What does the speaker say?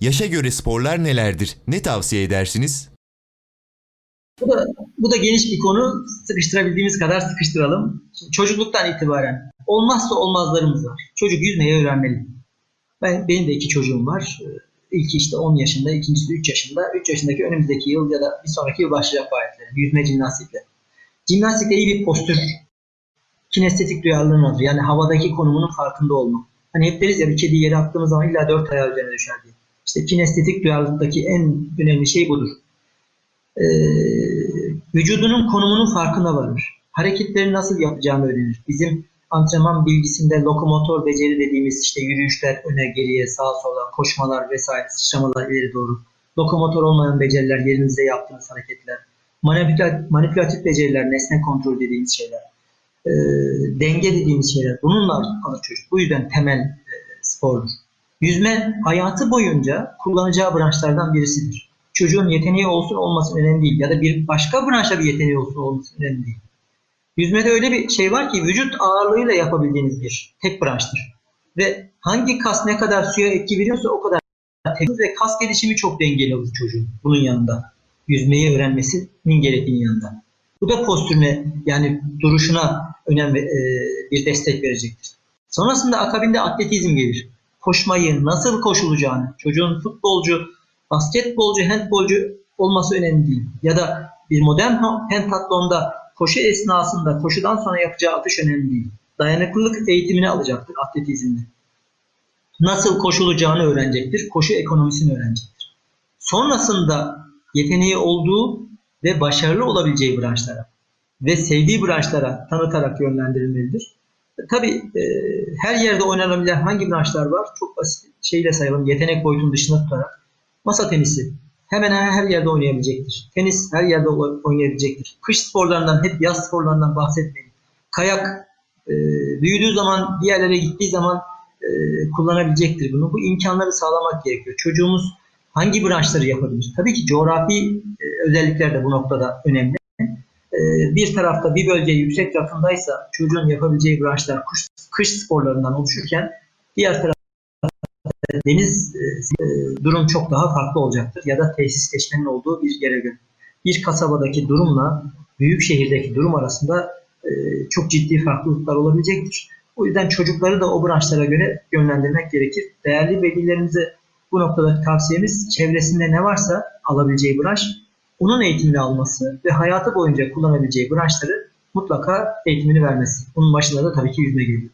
Yaşa göre sporlar nelerdir? Ne tavsiye edersiniz? Bu da, bu da geniş bir konu. Sıkıştırabildiğimiz kadar sıkıştıralım. çocukluktan itibaren olmazsa olmazlarımız var. Çocuk yüzmeyi öğrenmeli. Ben, benim de iki çocuğum var. İlki işte 10 yaşında, ikincisi de 3 yaşında. 3 yaşındaki önümüzdeki yıl ya da bir sonraki yıl başlayacak faaliyetleri. Yüzme jimnastikle. Jimnastikle iyi bir postür, kinestetik duyarlılığın adı. Yani havadaki konumunun farkında olma. Hani hep deriz ya bir kedi yere attığımız zaman illa dört ayağı üzerine düşer diye. İşte kinestetik duyarlılıktaki en önemli şey budur. Ee, vücudunun konumunun farkına varır. Hareketleri nasıl yapacağını öğrenir. Bizim antrenman bilgisinde lokomotor beceri dediğimiz işte yürüyüşler öne geriye sağa sola koşmalar vesaire sıçramalar ileri doğru. Lokomotor olmayan beceriler yerinizde yaptığınız hareketler. Manipülatif, beceriler nesne kontrol dediğimiz şeyler. E, denge dediğimiz şeyler. Bununla alır çocuk. Bu yüzden temel e, spordur. Yüzme hayatı boyunca kullanacağı branşlardan birisidir. Çocuğun yeteneği olsun olmasın önemli değil. Ya da bir başka branşa bir yeteneği olsun olmasın önemli değil. Yüzmede öyle bir şey var ki vücut ağırlığıyla yapabildiğiniz bir tek branştır. Ve hangi kas ne kadar suya etki veriyorsa o kadar temiz ve kas gelişimi çok dengeli olur çocuğun bunun yanında. Yüzmeyi öğrenmesinin gerektiğinin yanında. Bu da postürüne yani duruşuna önem e, bir destek verecektir. Sonrasında akabinde atletizm gelir. Koşmayı, nasıl koşulacağını, çocuğun futbolcu, basketbolcu, handbolcu olması önemli değil. Ya da bir modern pentatlonda koşu esnasında, koşudan sonra yapacağı atış önemli değil. Dayanıklılık eğitimini alacaktır atletizmde. Nasıl koşulacağını öğrenecektir, koşu ekonomisini öğrenecektir. Sonrasında yeteneği olduğu ve başarılı olabileceği branşlara ve sevdiği branşlara tanıtarak yönlendirilmelidir. Tabii e, her yerde oynanabilen hangi branşlar var? Çok basit şeyle sayalım. Yetenek boyutunun dışında tutarak. Masa tenisi, hemen her yerde oynayabilecektir. Tenis her yerde oynayabilecektir. Kış sporlarından, hep yaz sporlarından bahsetmeyin. Kayak e, büyüdüğü zaman, bir yerlere gittiği zaman e, kullanabilecektir bunu. Bu imkanları sağlamak gerekiyor. Çocuğumuz hangi branşları yapabilir? Tabii ki coğrafi e, özellikler de bu noktada önemli. E, bir tarafta bir bölge yüksek rakımdaysa çocuğun yapabileceği branşlar kış, kış sporlarından oluşurken diğer tarafta deniz e, durum çok daha farklı olacaktır. Ya da tesisleşmenin olduğu bir yere göre. Bir kasabadaki durumla büyük şehirdeki durum arasında e, çok ciddi farklılıklar olabilecektir. O yüzden çocukları da o branşlara göre yönlendirmek gerekir. Değerli velilerimize bu noktada tavsiyemiz çevresinde ne varsa alabileceği branş onun eğitimini alması ve hayatı boyunca kullanabileceği branşları mutlaka eğitimini vermesi. Bunun başında da tabii ki yüzme geliyor.